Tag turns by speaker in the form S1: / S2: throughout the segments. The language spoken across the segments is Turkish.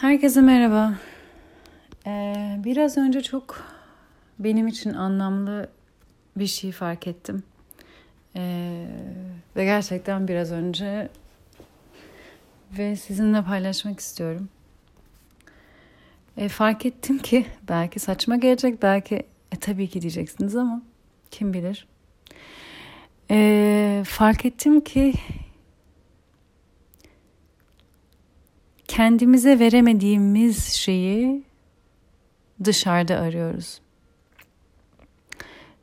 S1: Herkese merhaba. Ee, biraz önce çok benim için anlamlı bir şey fark ettim. Ee, ve gerçekten biraz önce ve sizinle paylaşmak istiyorum. Ee, fark ettim ki belki saçma gelecek, belki e, tabii ki diyeceksiniz ama kim bilir. Ee, fark ettim ki kendimize veremediğimiz şeyi dışarıda arıyoruz.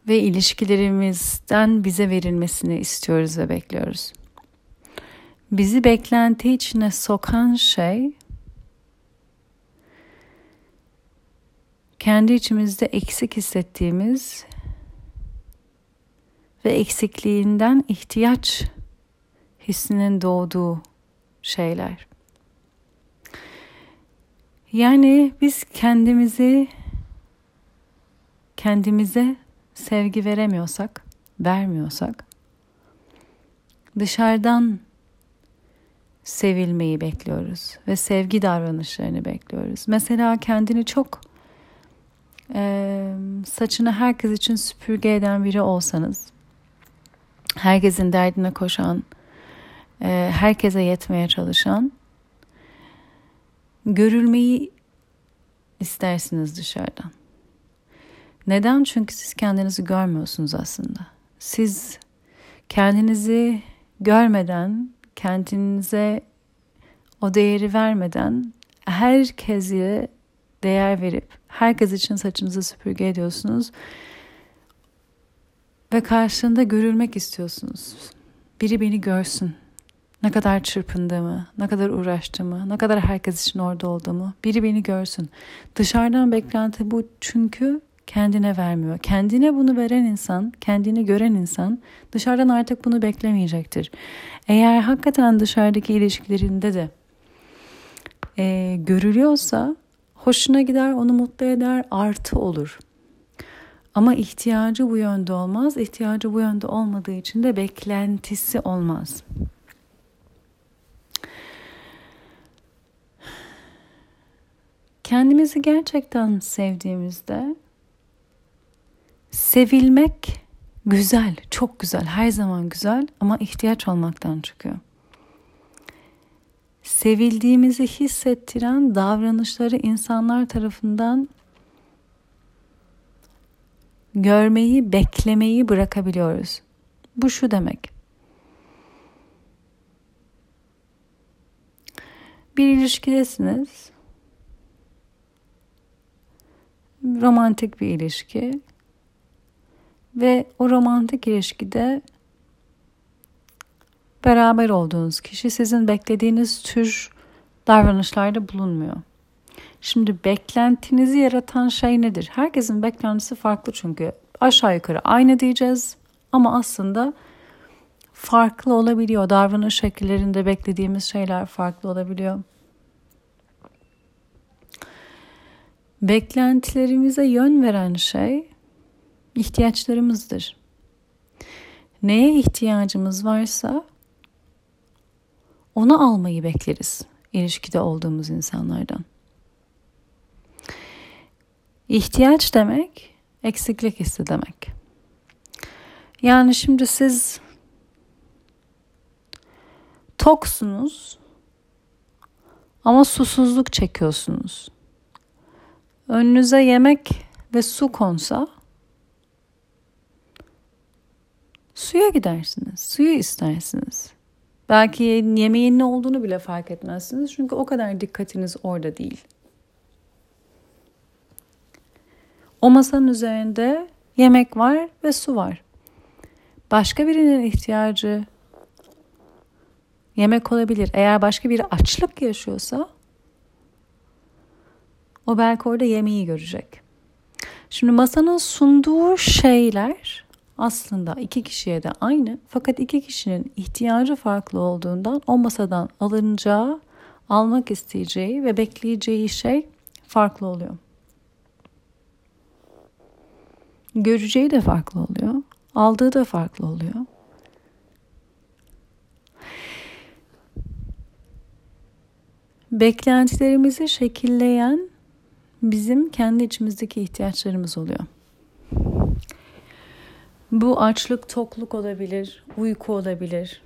S1: Ve ilişkilerimizden bize verilmesini istiyoruz ve bekliyoruz. Bizi beklenti içine sokan şey kendi içimizde eksik hissettiğimiz ve eksikliğinden ihtiyaç hissinin doğduğu şeyler. Yani biz kendimizi kendimize sevgi veremiyorsak, vermiyorsak dışarıdan sevilmeyi bekliyoruz ve sevgi davranışlarını bekliyoruz. Mesela kendini çok e, saçını herkes için süpürge eden biri olsanız, herkesin derdine koşan, e, herkese yetmeye çalışan görülmeyi istersiniz dışarıdan. Neden? Çünkü siz kendinizi görmüyorsunuz aslında. Siz kendinizi görmeden, kendinize o değeri vermeden herkese değer verip herkes için saçınızı süpürge ediyorsunuz ve karşında görülmek istiyorsunuz. Biri beni görsün. Ne kadar çırpındığımı, ne kadar uğraştığımı, ne kadar herkes için orada olduğumu biri beni görsün. Dışarıdan beklenti bu çünkü kendine vermiyor. Kendine bunu veren insan, kendini gören insan dışarıdan artık bunu beklemeyecektir. Eğer hakikaten dışarıdaki ilişkilerinde de e, görülüyorsa hoşuna gider, onu mutlu eder, artı olur. Ama ihtiyacı bu yönde olmaz. İhtiyacı bu yönde olmadığı için de beklentisi olmaz. Kendimizi gerçekten sevdiğimizde sevilmek güzel, çok güzel, her zaman güzel ama ihtiyaç olmaktan çıkıyor. Sevildiğimizi hissettiren davranışları insanlar tarafından görmeyi, beklemeyi bırakabiliyoruz. Bu şu demek. Bir ilişkidesiniz romantik bir ilişki ve o romantik ilişkide beraber olduğunuz kişi sizin beklediğiniz tür davranışlarda bulunmuyor. Şimdi beklentinizi yaratan şey nedir? Herkesin beklentisi farklı çünkü aşağı yukarı aynı diyeceğiz ama aslında farklı olabiliyor. Davranış şekillerinde beklediğimiz şeyler farklı olabiliyor. Beklentilerimize yön veren şey ihtiyaçlarımızdır. Neye ihtiyacımız varsa onu almayı bekleriz ilişkide olduğumuz insanlardan. İhtiyaç demek eksiklik hissi demek. Yani şimdi siz toksunuz ama susuzluk çekiyorsunuz önünüze yemek ve su konsa suya gidersiniz. Suyu istersiniz. Belki yemeğin ne olduğunu bile fark etmezsiniz. Çünkü o kadar dikkatiniz orada değil. O masanın üzerinde yemek var ve su var. Başka birinin ihtiyacı yemek olabilir. Eğer başka biri açlık yaşıyorsa o belki orada yemeği görecek. Şimdi masanın sunduğu şeyler aslında iki kişiye de aynı fakat iki kişinin ihtiyacı farklı olduğundan o masadan alınacağı, almak isteyeceği ve bekleyeceği şey farklı oluyor. Göreceği de farklı oluyor, aldığı da farklı oluyor. beklentilerimizi şekilleyen bizim kendi içimizdeki ihtiyaçlarımız oluyor. Bu açlık, tokluk olabilir, uyku olabilir.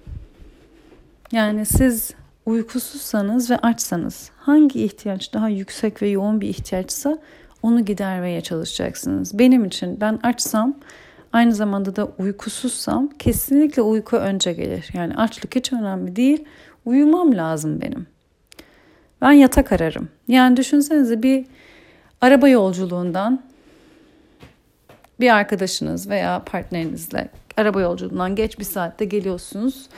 S1: Yani siz uykusuzsanız ve açsanız hangi ihtiyaç daha yüksek ve yoğun bir ihtiyaçsa onu gidermeye çalışacaksınız. Benim için ben açsam aynı zamanda da uykusuzsam kesinlikle uyku önce gelir. Yani açlık hiç önemli değil. Uyumam lazım benim. Ben yatak ararım. Yani düşünsenize bir araba yolculuğundan bir arkadaşınız veya partnerinizle araba yolculuğundan geç bir saatte geliyorsunuz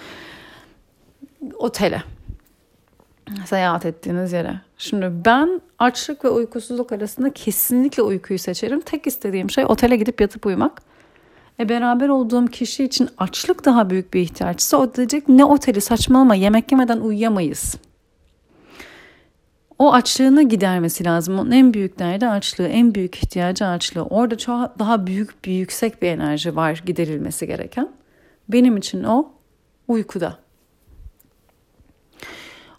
S1: otele seyahat ettiğiniz yere. Şimdi ben açlık ve uykusuzluk arasında kesinlikle uykuyu seçerim. Tek istediğim şey otele gidip yatıp uyumak. E beraber olduğum kişi için açlık daha büyük bir ihtiyaçsa o diyecek ne oteli saçmalama yemek yemeden uyuyamayız. O açlığını gidermesi lazım. Onun en büyük derdi açlığı, en büyük ihtiyacı açlığı. Orada çok daha büyük bir yüksek bir enerji var giderilmesi gereken. Benim için o uykuda.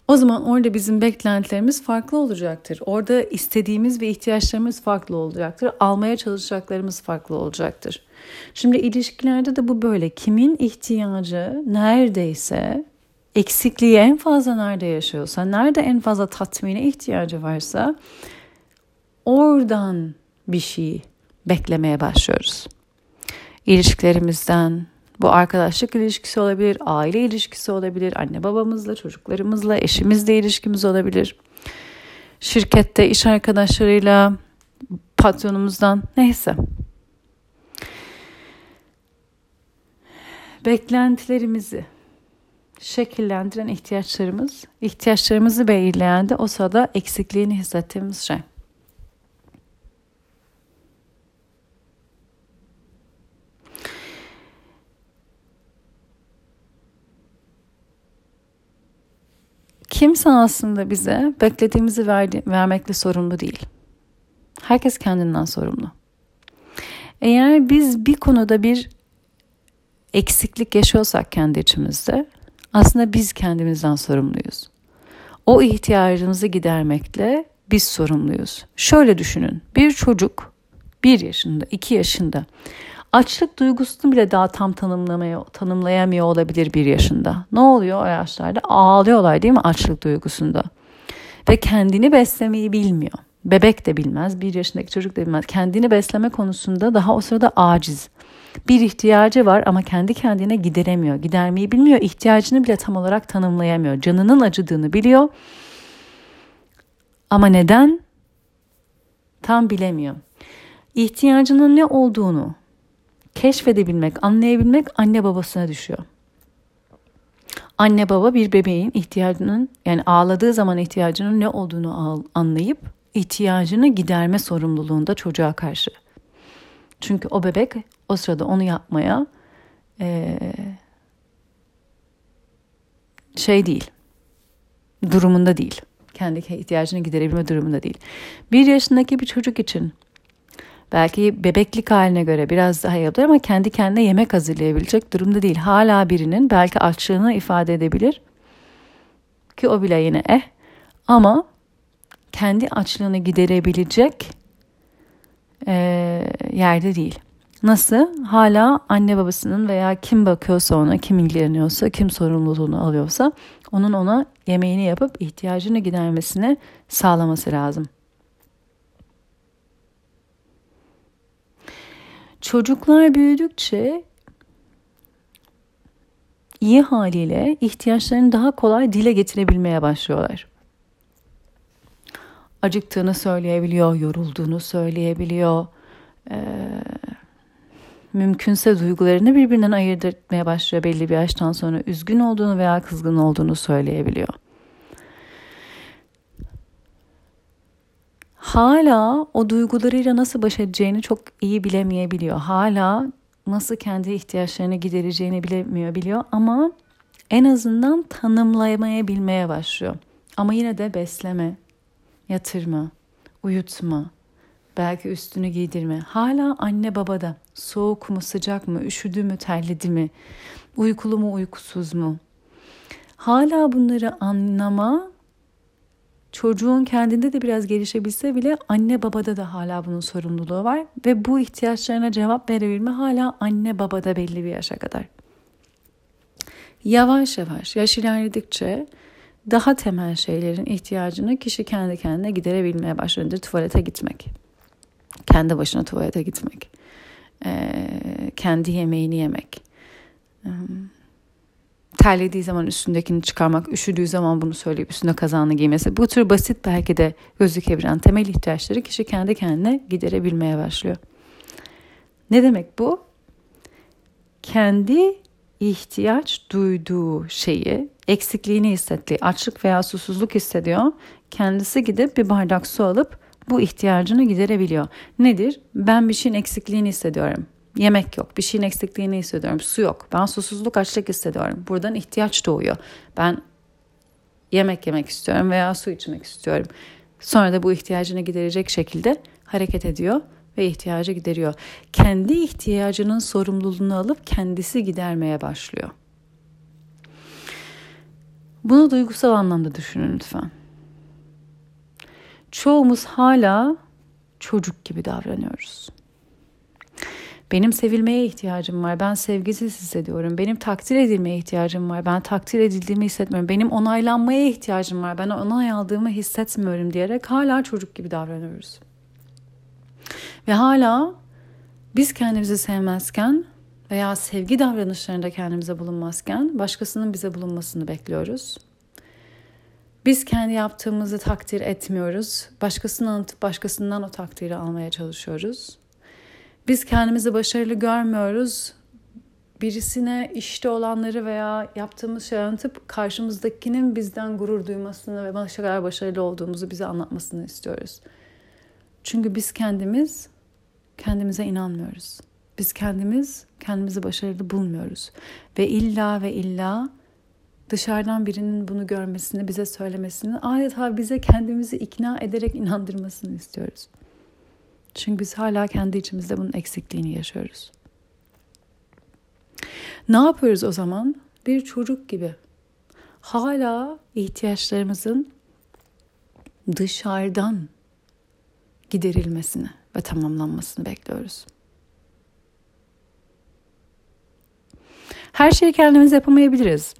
S1: O zaman orada bizim beklentilerimiz farklı olacaktır. Orada istediğimiz ve ihtiyaçlarımız farklı olacaktır. Almaya çalışacaklarımız farklı olacaktır. Şimdi ilişkilerde de bu böyle. Kimin ihtiyacı neredeyse eksikliği en fazla nerede yaşıyorsa, nerede en fazla tatmine ihtiyacı varsa oradan bir şey beklemeye başlıyoruz. İlişkilerimizden, bu arkadaşlık ilişkisi olabilir, aile ilişkisi olabilir, anne babamızla, çocuklarımızla, eşimizle ilişkimiz olabilir. Şirkette, iş arkadaşlarıyla, patronumuzdan neyse. Beklentilerimizi şekillendiren ihtiyaçlarımız, ihtiyaçlarımızı belirleyen de o sırada eksikliğini hissettiğimiz şey. Kimse aslında bize beklediğimizi verdi, vermekle sorumlu değil. Herkes kendinden sorumlu. Eğer biz bir konuda bir eksiklik yaşıyorsak kendi içimizde aslında biz kendimizden sorumluyuz. O ihtiyacımızı gidermekle biz sorumluyuz. Şöyle düşünün. Bir çocuk bir yaşında, iki yaşında açlık duygusunu bile daha tam tanımlayamıyor olabilir bir yaşında. Ne oluyor o yaşlarda? Ağlıyorlar değil mi açlık duygusunda? Ve kendini beslemeyi bilmiyor. Bebek de bilmez, bir yaşındaki çocuk da bilmez. Kendini besleme konusunda daha o sırada aciz. Bir ihtiyacı var ama kendi kendine gideremiyor. Gidermeyi bilmiyor. İhtiyacını bile tam olarak tanımlayamıyor. Canının acıdığını biliyor. Ama neden? Tam bilemiyor. İhtiyacının ne olduğunu keşfedebilmek, anlayabilmek anne babasına düşüyor. Anne baba bir bebeğin ihtiyacının yani ağladığı zaman ihtiyacının ne olduğunu anlayıp ihtiyacını giderme sorumluluğunda çocuğa karşı. Çünkü o bebek o sırada onu yapmaya e, şey değil, durumunda değil. Kendi ihtiyacını giderebilme durumunda değil. Bir yaşındaki bir çocuk için belki bebeklik haline göre biraz daha yapılır ama kendi kendine yemek hazırlayabilecek durumda değil. Hala birinin belki açlığını ifade edebilir ki o bile yine eh ama kendi açlığını giderebilecek e, yerde değil. Nasıl? Hala anne babasının veya kim bakıyorsa ona, kim ilgileniyorsa, kim sorumluluğunu alıyorsa onun ona yemeğini yapıp ihtiyacını gidermesini sağlaması lazım. Çocuklar büyüdükçe iyi haliyle ihtiyaçlarını daha kolay dile getirebilmeye başlıyorlar. Acıktığını söyleyebiliyor, yorulduğunu söyleyebiliyor. Ee, mümkünse duygularını birbirinden ayırt etmeye başlıyor belli bir yaştan sonra. Üzgün olduğunu veya kızgın olduğunu söyleyebiliyor. hala o duygularıyla nasıl baş edeceğini çok iyi bilemeyebiliyor. Hala nasıl kendi ihtiyaçlarını gidereceğini bilemiyor biliyor ama en azından tanımlamaya bilmeye başlıyor. Ama yine de besleme, yatırma, uyutma, belki üstünü giydirme. Hala anne babada soğuk mu sıcak mı, üşüdü mü terledi mi, uykulu mu uykusuz mu? Hala bunları anlama çocuğun kendinde de biraz gelişebilse bile anne babada da hala bunun sorumluluğu var ve bu ihtiyaçlarına cevap verebilme hala anne babada belli bir yaşa kadar. Yavaş yavaş yaş ilerledikçe daha temel şeylerin ihtiyacını kişi kendi kendine giderebilmeye başlayınca tuvalete gitmek. Kendi başına tuvalete gitmek. Ee, kendi yemeğini yemek. Ee, terlediği zaman üstündekini çıkarmak, üşüdüğü zaman bunu söyleyip üstüne kazağını giymesi. Bu tür basit belki de gözükebilen temel ihtiyaçları kişi kendi kendine giderebilmeye başlıyor. Ne demek bu? Kendi ihtiyaç duyduğu şeyi, eksikliğini hissettiği, açlık veya susuzluk hissediyor. Kendisi gidip bir bardak su alıp bu ihtiyacını giderebiliyor. Nedir? Ben bir şeyin eksikliğini hissediyorum. Yemek yok, bir şeyin eksikliğini hissediyorum, su yok. Ben susuzluk, açlık hissediyorum. Buradan ihtiyaç doğuyor. Ben yemek yemek istiyorum veya su içmek istiyorum. Sonra da bu ihtiyacını giderecek şekilde hareket ediyor ve ihtiyacı gideriyor. Kendi ihtiyacının sorumluluğunu alıp kendisi gidermeye başlıyor. Bunu duygusal anlamda düşünün lütfen. Çoğumuz hala çocuk gibi davranıyoruz. Benim sevilmeye ihtiyacım var. Ben sevgisiz hissediyorum. Benim takdir edilmeye ihtiyacım var. Ben takdir edildiğimi hissetmiyorum. Benim onaylanmaya ihtiyacım var. Ben onay aldığımı hissetmiyorum diyerek hala çocuk gibi davranıyoruz. Ve hala biz kendimizi sevmezken veya sevgi davranışlarında kendimize bulunmazken başkasının bize bulunmasını bekliyoruz. Biz kendi yaptığımızı takdir etmiyoruz. Başkasını anlatıp başkasından o takdiri almaya çalışıyoruz. Biz kendimizi başarılı görmüyoruz. Birisine işte olanları veya yaptığımız şeyi anlatıp karşımızdakinin bizden gurur duymasını ve başka kadar başarılı olduğumuzu bize anlatmasını istiyoruz. Çünkü biz kendimiz kendimize inanmıyoruz. Biz kendimiz kendimizi başarılı bulmuyoruz. Ve illa ve illa dışarıdan birinin bunu görmesini, bize söylemesini, adeta bize kendimizi ikna ederek inandırmasını istiyoruz. Çünkü biz hala kendi içimizde bunun eksikliğini yaşıyoruz. Ne yapıyoruz o zaman? Bir çocuk gibi. Hala ihtiyaçlarımızın dışarıdan giderilmesini ve tamamlanmasını bekliyoruz. Her şeyi kendimiz yapamayabiliriz.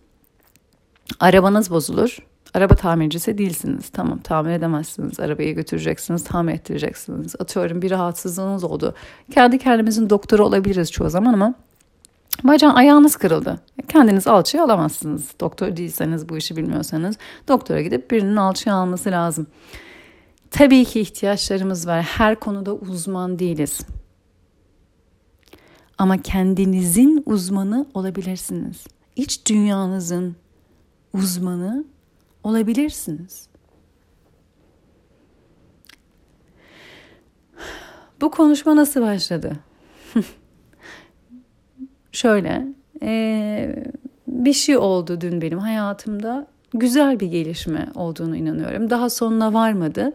S1: Arabanız bozulur. Araba tamircisi değilsiniz. Tamam tamir edemezsiniz. Arabayı götüreceksiniz, tamir ettireceksiniz. Atıyorum bir rahatsızlığınız oldu. Kendi kendimizin doktoru olabiliriz çoğu zaman ama Bacağın ayağınız kırıldı. Kendiniz alçıya alamazsınız. Doktor değilseniz bu işi bilmiyorsanız doktora gidip birinin alçıya alması lazım. Tabii ki ihtiyaçlarımız var. Her konuda uzman değiliz. Ama kendinizin uzmanı olabilirsiniz. İç dünyanızın uzmanı olabilirsiniz. Bu konuşma nasıl başladı? Şöyle, ee, bir şey oldu dün benim hayatımda. Güzel bir gelişme olduğunu inanıyorum. Daha sonuna varmadı.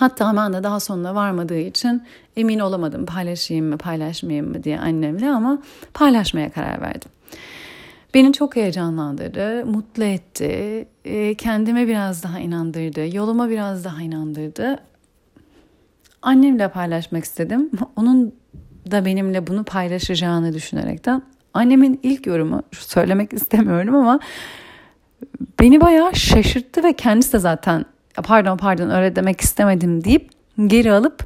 S1: Hatta de daha sonuna varmadığı için emin olamadım paylaşayım mı paylaşmayayım mı diye annemle ama paylaşmaya karar verdim. Beni çok heyecanlandırdı, mutlu etti, e, kendime biraz daha inandırdı, yoluma biraz daha inandırdı. Annemle paylaşmak istedim. Onun da benimle bunu paylaşacağını düşünerekten. Annemin ilk yorumu, söylemek istemiyorum ama beni bayağı şaşırttı ve kendisi de zaten pardon pardon öyle demek istemedim deyip geri alıp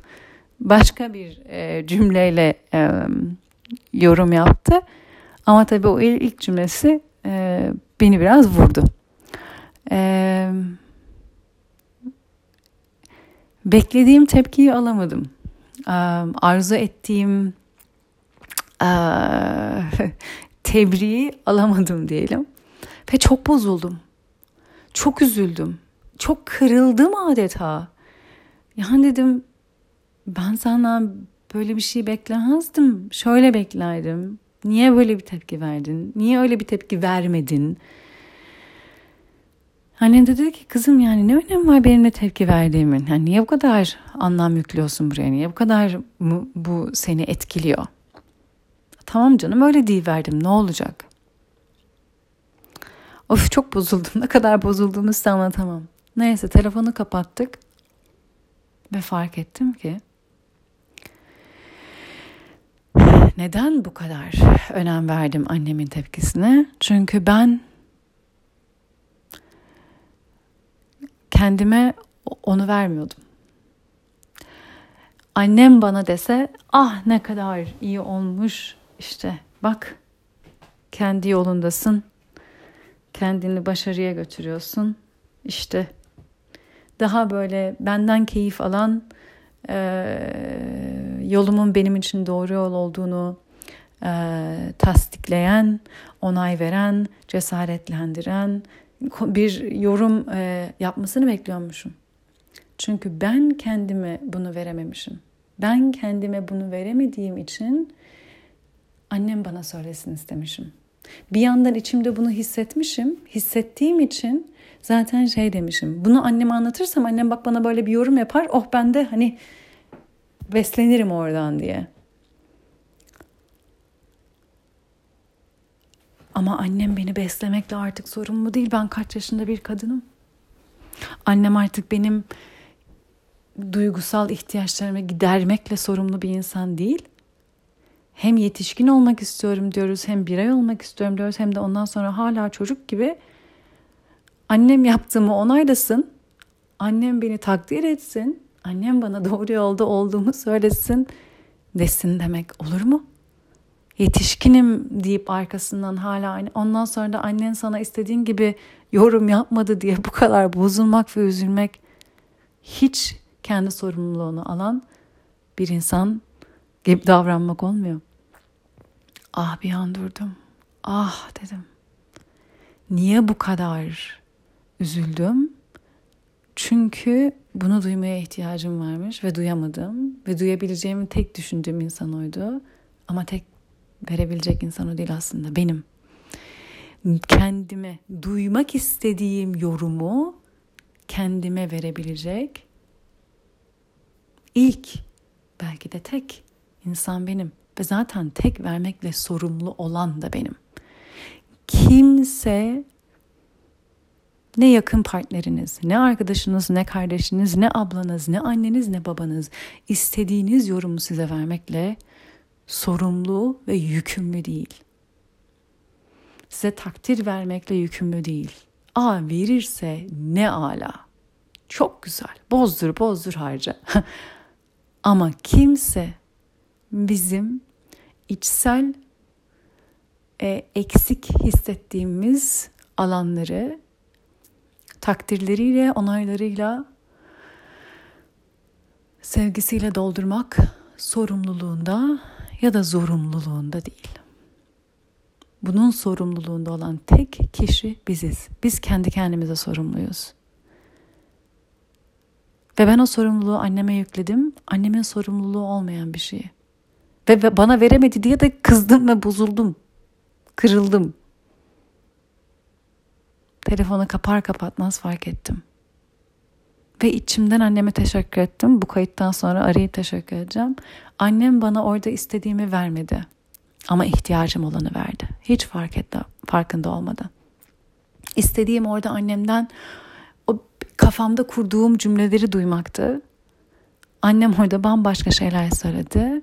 S1: başka bir e, cümleyle e, yorum yaptı. Ama tabii o ilk cümlesi e, beni biraz vurdu. E, beklediğim tepkiyi alamadım. E, arzu ettiğim e, tebriği alamadım diyelim. Ve çok bozuldum. Çok üzüldüm. Çok kırıldım adeta. Yani dedim ben senden böyle bir şey beklemezdim. Şöyle beklerdim. Niye böyle bir tepki verdin? Niye öyle bir tepki vermedin? Annem de dedi ki kızım yani ne önemi var benimle tepki verdiğimin? Yani niye bu kadar anlam yüklüyorsun buraya? Niye bu kadar bu, bu seni etkiliyor? Tamam canım öyle değil verdim ne olacak? Of çok bozuldum. Ne kadar bozulduğumu size anlatamam. Neyse telefonu kapattık ve fark ettim ki neden bu kadar önem verdim annemin tepkisine? Çünkü ben kendime onu vermiyordum. Annem bana dese ah ne kadar iyi olmuş işte bak kendi yolundasın kendini başarıya götürüyorsun işte daha böyle benden keyif alan e, yolumun benim için doğru yol olduğunu e, tasdikleyen, onay veren, cesaretlendiren bir yorum e, yapmasını bekliyormuşum. Çünkü ben kendime bunu verememişim. Ben kendime bunu veremediğim için annem bana söylesin istemişim. Bir yandan içimde bunu hissetmişim. Hissettiğim için zaten şey demişim. Bunu anneme anlatırsam annem bak bana böyle bir yorum yapar. Oh ben de hani beslenirim oradan diye. Ama annem beni beslemekle artık sorumlu değil. Ben kaç yaşında bir kadınım. Annem artık benim duygusal ihtiyaçlarımı gidermekle sorumlu bir insan değil. Hem yetişkin olmak istiyorum diyoruz, hem birey olmak istiyorum diyoruz, hem de ondan sonra hala çocuk gibi annem yaptığımı onaylasın, annem beni takdir etsin, annem bana doğru yolda olduğumu söylesin desin demek olur mu? Yetişkinim deyip arkasından hala. Ondan sonra da annen sana istediğin gibi yorum yapmadı diye bu kadar bozulmak ve üzülmek hiç kendi sorumluluğunu alan bir insan gibi davranmak olmuyor. Ah bir an durdum. Ah dedim. Niye bu kadar üzüldüm? Çünkü bunu duymaya ihtiyacım varmış ve duyamadım. Ve duyabileceğimi tek düşündüğüm insan oydu. Ama tek verebilecek insan o değil aslında benim. Kendime duymak istediğim yorumu kendime verebilecek ilk belki de tek insan benim ve zaten tek vermekle sorumlu olan da benim. Kimse ne yakın partneriniz, ne arkadaşınız, ne kardeşiniz, ne ablanız, ne anneniz, ne babanız istediğiniz yorumu size vermekle sorumlu ve yükümlü değil. Size takdir vermekle yükümlü değil. Aa verirse ne ala. Çok güzel. Bozdur bozdur harca. Ama kimse bizim içsel e, eksik hissettiğimiz alanları takdirleriyle, onaylarıyla, sevgisiyle doldurmak sorumluluğunda ya da zorunluluğunda değil. Bunun sorumluluğunda olan tek kişi biziz. Biz kendi kendimize sorumluyuz. Ve ben o sorumluluğu anneme yükledim. Annemin sorumluluğu olmayan bir şeyi. Ve bana veremedi diye de kızdım ve bozuldum. Kırıldım. Telefonu kapar kapatmaz fark ettim. Ve içimden anneme teşekkür ettim. Bu kayıttan sonra arayıp teşekkür edeceğim. Annem bana orada istediğimi vermedi. Ama ihtiyacım olanı verdi. Hiç fark etti, farkında olmadan. İstediğim orada annemden o kafamda kurduğum cümleleri duymaktı. Annem orada bambaşka şeyler söyledi.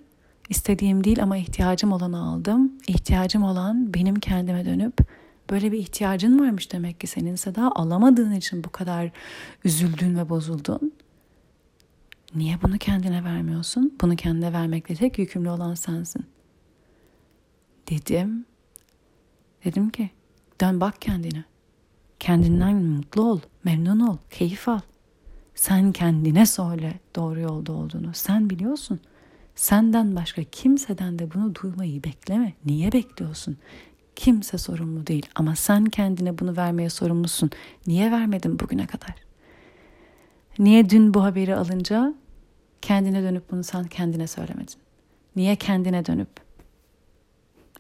S1: İstediğim değil ama ihtiyacım olanı aldım. İhtiyacım olan benim kendime dönüp böyle bir ihtiyacın varmış demek ki senin Seda alamadığın için bu kadar üzüldün ve bozuldun. Niye bunu kendine vermiyorsun? Bunu kendine vermekle tek yükümlü olan sensin. Dedim. Dedim ki dön bak kendine. Kendinden mutlu ol, memnun ol, keyif al. Sen kendine söyle doğru yolda olduğunu. Sen biliyorsun. Senden başka kimseden de bunu duymayı bekleme. Niye bekliyorsun? Kimse sorumlu değil ama sen kendine bunu vermeye sorumlusun. Niye vermedin bugüne kadar? Niye dün bu haberi alınca kendine dönüp bunu sen kendine söylemedin? Niye kendine dönüp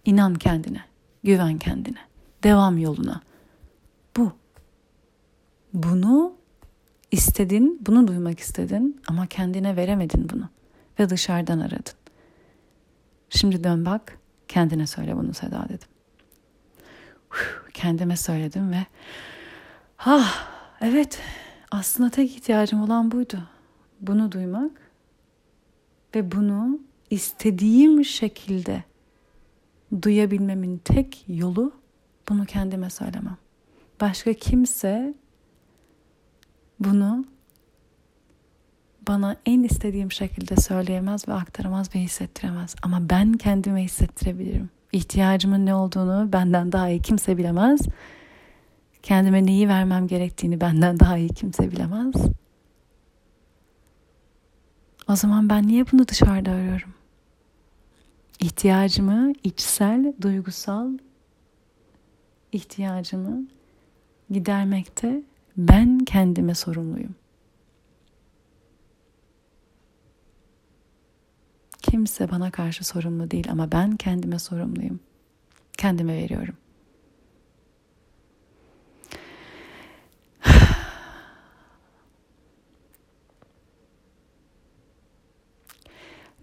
S1: inan kendine, güven kendine, devam yoluna. Bu. Bunu istedin, bunu duymak istedin ama kendine veremedin bunu ve dışarıdan aradın. Şimdi dön bak, kendine söyle bunu Seda dedim. Kendime söyledim ve ah evet Aslında tek ihtiyacım olan buydu. Bunu duymak ve bunu istediğim şekilde duyabilmemin tek yolu bunu kendime söylemem. Başka kimse bunu bana en istediğim şekilde söyleyemez ve aktaramaz ve hissettiremez. Ama ben kendime hissettirebilirim. İhtiyacımın ne olduğunu benden daha iyi kimse bilemez. Kendime neyi vermem gerektiğini benden daha iyi kimse bilemez. O zaman ben niye bunu dışarıda arıyorum? İhtiyacımı, içsel, duygusal ihtiyacımı gidermekte ben kendime sorumluyum. Kimse bana karşı sorumlu değil ama ben kendime sorumluyum. Kendime veriyorum.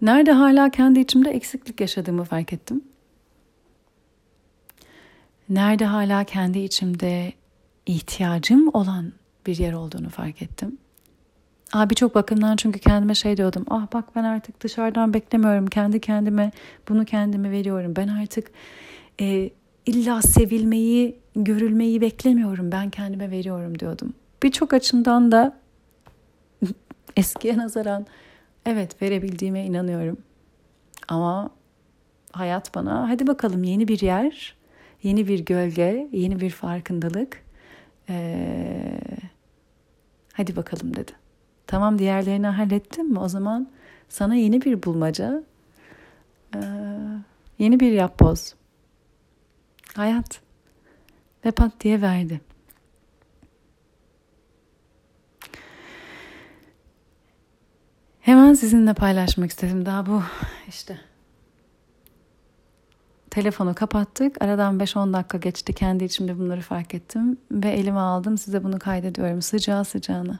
S1: Nerede hala kendi içimde eksiklik yaşadığımı fark ettim. Nerede hala kendi içimde ihtiyacım olan bir yer olduğunu fark ettim. Aa, birçok bakımdan çünkü kendime şey diyordum. Ah bak ben artık dışarıdan beklemiyorum. Kendi kendime bunu kendime veriyorum. Ben artık e, illa sevilmeyi, görülmeyi beklemiyorum. Ben kendime veriyorum diyordum. Birçok açımdan da eskiye nazaran evet verebildiğime inanıyorum. Ama hayat bana hadi bakalım yeni bir yer, yeni bir gölge, yeni bir farkındalık. Ee, hadi bakalım dedi. Tamam diğerlerini hallettim mi? O zaman sana yeni bir bulmaca, ee, yeni bir yapboz. Hayat. Ve pat diye verdi. Hemen sizinle paylaşmak istedim. Daha bu işte telefonu kapattık. Aradan 5-10 dakika geçti. Kendi içimde bunları fark ettim. Ve elime aldım. Size bunu kaydediyorum. Sıcağı sıcağına.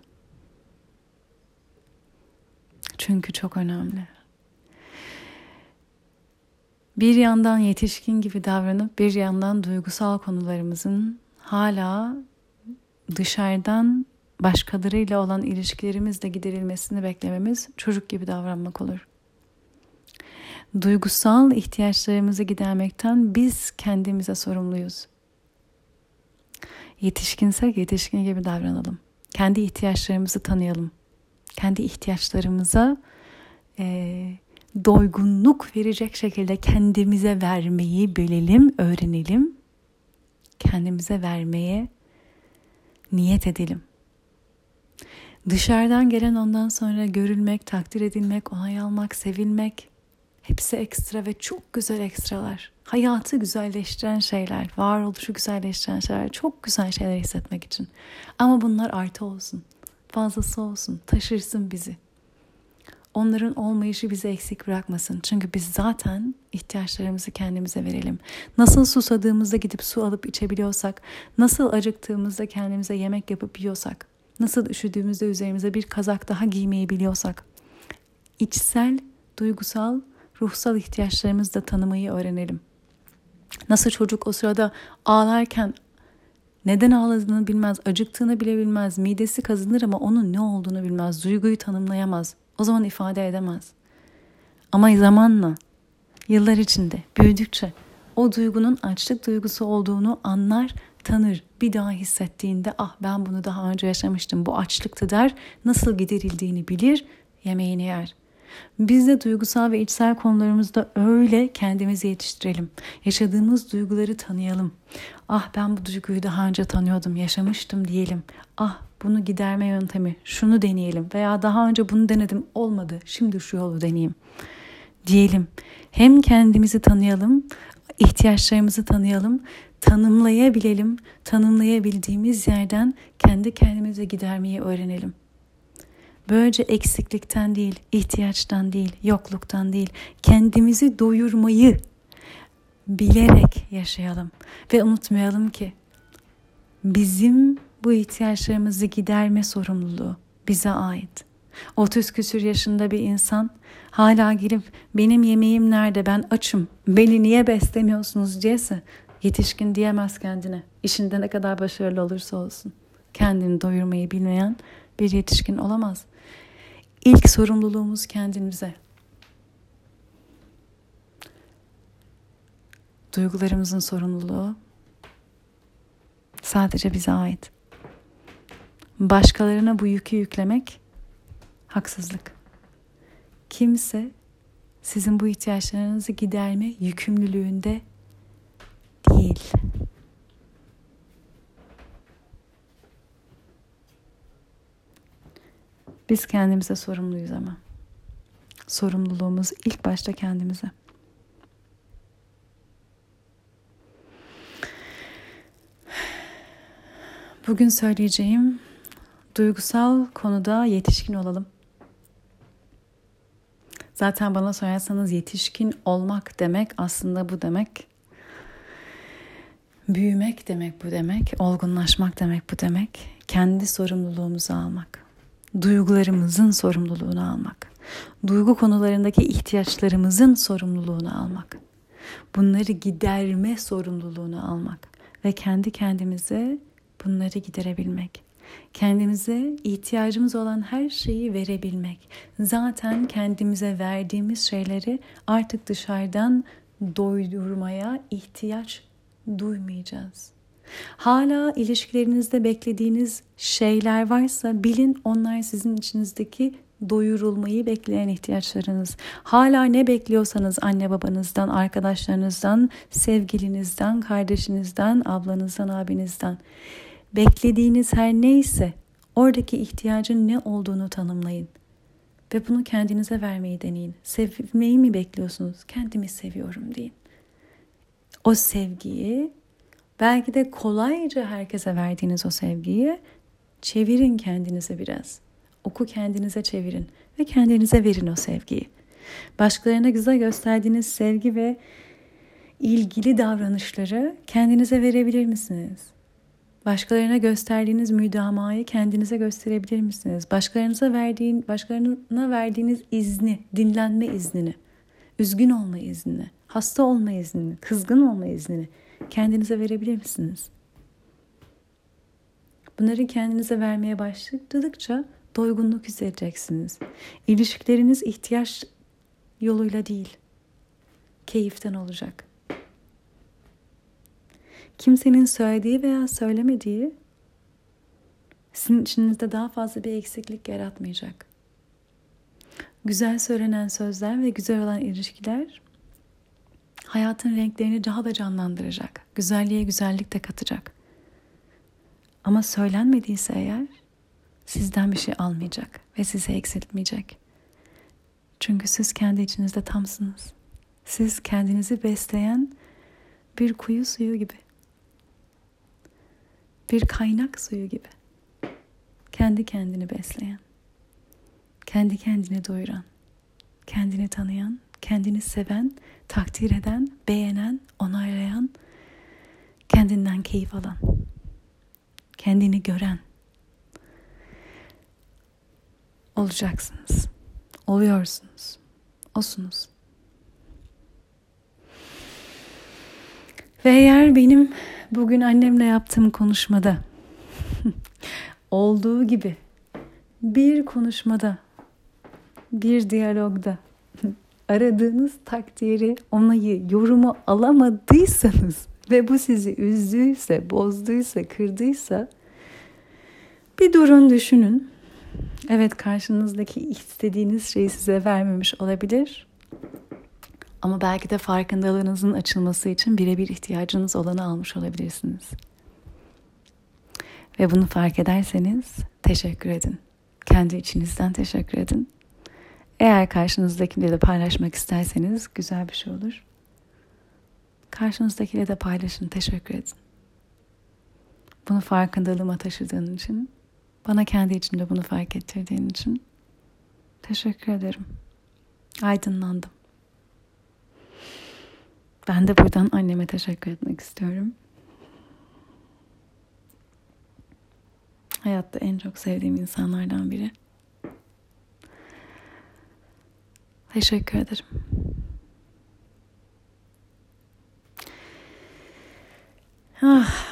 S1: Çünkü çok önemli. Bir yandan yetişkin gibi davranıp bir yandan duygusal konularımızın hala dışarıdan başkalarıyla olan ilişkilerimizle giderilmesini beklememiz çocuk gibi davranmak olur. Duygusal ihtiyaçlarımızı gidermekten biz kendimize sorumluyuz. Yetişkinsek yetişkin gibi davranalım. Kendi ihtiyaçlarımızı tanıyalım kendi ihtiyaçlarımıza e, doygunluk verecek şekilde kendimize vermeyi bilelim, öğrenelim. Kendimize vermeye niyet edelim. Dışarıdan gelen ondan sonra görülmek, takdir edilmek, onay almak, sevilmek hepsi ekstra ve çok güzel ekstralar. Hayatı güzelleştiren şeyler, varoluşu güzelleştiren şeyler, çok güzel şeyler hissetmek için. Ama bunlar artı olsun fazlası olsun, taşırsın bizi. Onların olmayışı bizi eksik bırakmasın. Çünkü biz zaten ihtiyaçlarımızı kendimize verelim. Nasıl susadığımızda gidip su alıp içebiliyorsak, nasıl acıktığımızda kendimize yemek yapıp yiyorsak, nasıl üşüdüğümüzde üzerimize bir kazak daha giymeyi biliyorsak, içsel, duygusal, ruhsal ihtiyaçlarımızı da tanımayı öğrenelim. Nasıl çocuk o sırada ağlarken neden ağladığını bilmez, acıktığını bile bilmez, midesi kazınır ama onun ne olduğunu bilmez, duyguyu tanımlayamaz. O zaman ifade edemez. Ama zamanla, yıllar içinde, büyüdükçe o duygunun açlık duygusu olduğunu anlar, tanır. Bir daha hissettiğinde ah ben bunu daha önce yaşamıştım bu açlıktı der. Nasıl giderildiğini bilir, yemeğini yer. Biz de duygusal ve içsel konularımızda öyle kendimizi yetiştirelim. Yaşadığımız duyguları tanıyalım. Ah ben bu duyguyu daha önce tanıyordum, yaşamıştım diyelim. Ah bunu giderme yöntemi, şunu deneyelim veya daha önce bunu denedim olmadı, şimdi şu yolu deneyeyim diyelim. Hem kendimizi tanıyalım, ihtiyaçlarımızı tanıyalım, tanımlayabilelim, tanımlayabildiğimiz yerden kendi kendimize gidermeyi öğrenelim. Böylece eksiklikten değil, ihtiyaçtan değil, yokluktan değil, kendimizi doyurmayı bilerek yaşayalım ve unutmayalım ki bizim bu ihtiyaçlarımızı giderme sorumluluğu bize ait. 30 küsür yaşında bir insan hala gelip benim yemeğim nerede ben açım beni niye beslemiyorsunuz diyese yetişkin diyemez kendine işinde ne kadar başarılı olursa olsun. kendini doyurmayı bilmeyen bir yetişkin olamaz. İlk sorumluluğumuz kendimize. Duygularımızın sorumluluğu sadece bize ait. Başkalarına bu yükü yüklemek haksızlık. Kimse sizin bu ihtiyaçlarınızı giderme yükümlülüğünde değil. Biz kendimize sorumluyuz ama. Sorumluluğumuz ilk başta kendimize. Bugün söyleyeceğim duygusal konuda yetişkin olalım. Zaten bana sorarsanız yetişkin olmak demek aslında bu demek. Büyümek demek bu demek, olgunlaşmak demek bu demek. Kendi sorumluluğumuzu almak. Duygularımızın sorumluluğunu almak. Duygu konularındaki ihtiyaçlarımızın sorumluluğunu almak. Bunları giderme sorumluluğunu almak ve kendi kendimize bunları giderebilmek. Kendimize ihtiyacımız olan her şeyi verebilmek. Zaten kendimize verdiğimiz şeyleri artık dışarıdan doydurmaya ihtiyaç duymayacağız. Hala ilişkilerinizde beklediğiniz şeyler varsa bilin onlar sizin içinizdeki doyurulmayı bekleyen ihtiyaçlarınız. Hala ne bekliyorsanız anne babanızdan, arkadaşlarınızdan, sevgilinizden, kardeşinizden, ablanızdan, abinizden beklediğiniz her neyse oradaki ihtiyacın ne olduğunu tanımlayın. Ve bunu kendinize vermeyi deneyin. Sevmeyi mi bekliyorsunuz? Kendimi seviyorum deyin. O sevgiyi belki de kolayca herkese verdiğiniz o sevgiyi çevirin kendinize biraz. Oku kendinize çevirin ve kendinize verin o sevgiyi. Başkalarına güzel gösterdiğiniz sevgi ve ilgili davranışları kendinize verebilir misiniz? Başkalarına gösterdiğiniz müdamayı kendinize gösterebilir misiniz? Başkalarınıza verdiğin, başkalarına verdiğiniz izni, dinlenme iznini, üzgün olma iznini, hasta olma iznini, kızgın olma iznini kendinize verebilir misiniz? Bunları kendinize vermeye başladıkça doygunluk hissedeceksiniz. İlişkileriniz ihtiyaç yoluyla değil, keyiften olacak. Kimsenin söylediği veya söylemediği sizin içinizde daha fazla bir eksiklik yaratmayacak. Güzel söylenen sözler ve güzel olan ilişkiler hayatın renklerini daha da canlandıracak. Güzelliğe güzellik de katacak. Ama söylenmediyse eğer sizden bir şey almayacak ve sizi eksiltmeyecek. Çünkü siz kendi içinizde tamsınız. Siz kendinizi besleyen bir kuyu suyu gibi. Bir kaynak suyu gibi. Kendi kendini besleyen. Kendi kendini doyuran. Kendini tanıyan, kendini seven, takdir eden, beğenen, onaylayan, kendinden keyif alan. Kendini gören olacaksınız. Oluyorsunuz. Osunuz. Ve eğer benim bugün annemle yaptığım konuşmada olduğu gibi bir konuşmada, bir diyalogda aradığınız takdiri, onayı, yorumu alamadıysanız ve bu sizi üzdüyse, bozduysa, kırdıysa bir durun düşünün Evet karşınızdaki istediğiniz şeyi size vermemiş olabilir. Ama belki de farkındalığınızın açılması için birebir ihtiyacınız olanı almış olabilirsiniz. Ve bunu fark ederseniz teşekkür edin. Kendi içinizden teşekkür edin. Eğer karşınızdakiyle de paylaşmak isterseniz güzel bir şey olur. Karşınızdakiyle de paylaşın, teşekkür edin. Bunu farkındalığıma taşıdığın için bana kendi içimde bunu fark ettirdiğin için teşekkür ederim. Aydınlandım. Ben de buradan anneme teşekkür etmek istiyorum. Hayatta en çok sevdiğim insanlardan biri. Teşekkür ederim. Ah.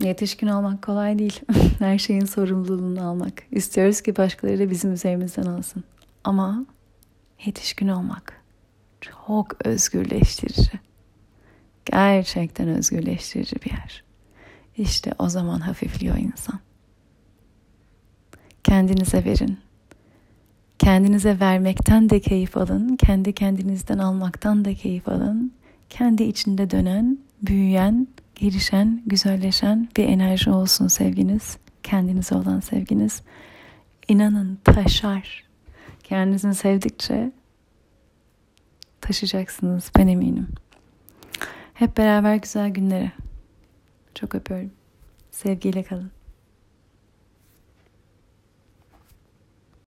S1: Yetişkin olmak kolay değil. Her şeyin sorumluluğunu almak. İstiyoruz ki başkaları da bizim üzerimizden alsın. Ama yetişkin olmak çok özgürleştirici. Gerçekten özgürleştirici bir yer. İşte o zaman hafifliyor insan. Kendinize verin. Kendinize vermekten de keyif alın. Kendi kendinizden almaktan da keyif alın. Kendi içinde dönen, büyüyen, gelişen, güzelleşen bir enerji olsun sevginiz. Kendinize olan sevginiz. İnanın taşar. Kendinizi sevdikçe taşıyacaksınız ben eminim. Hep beraber güzel günlere. Çok öpüyorum. Sevgiyle kalın.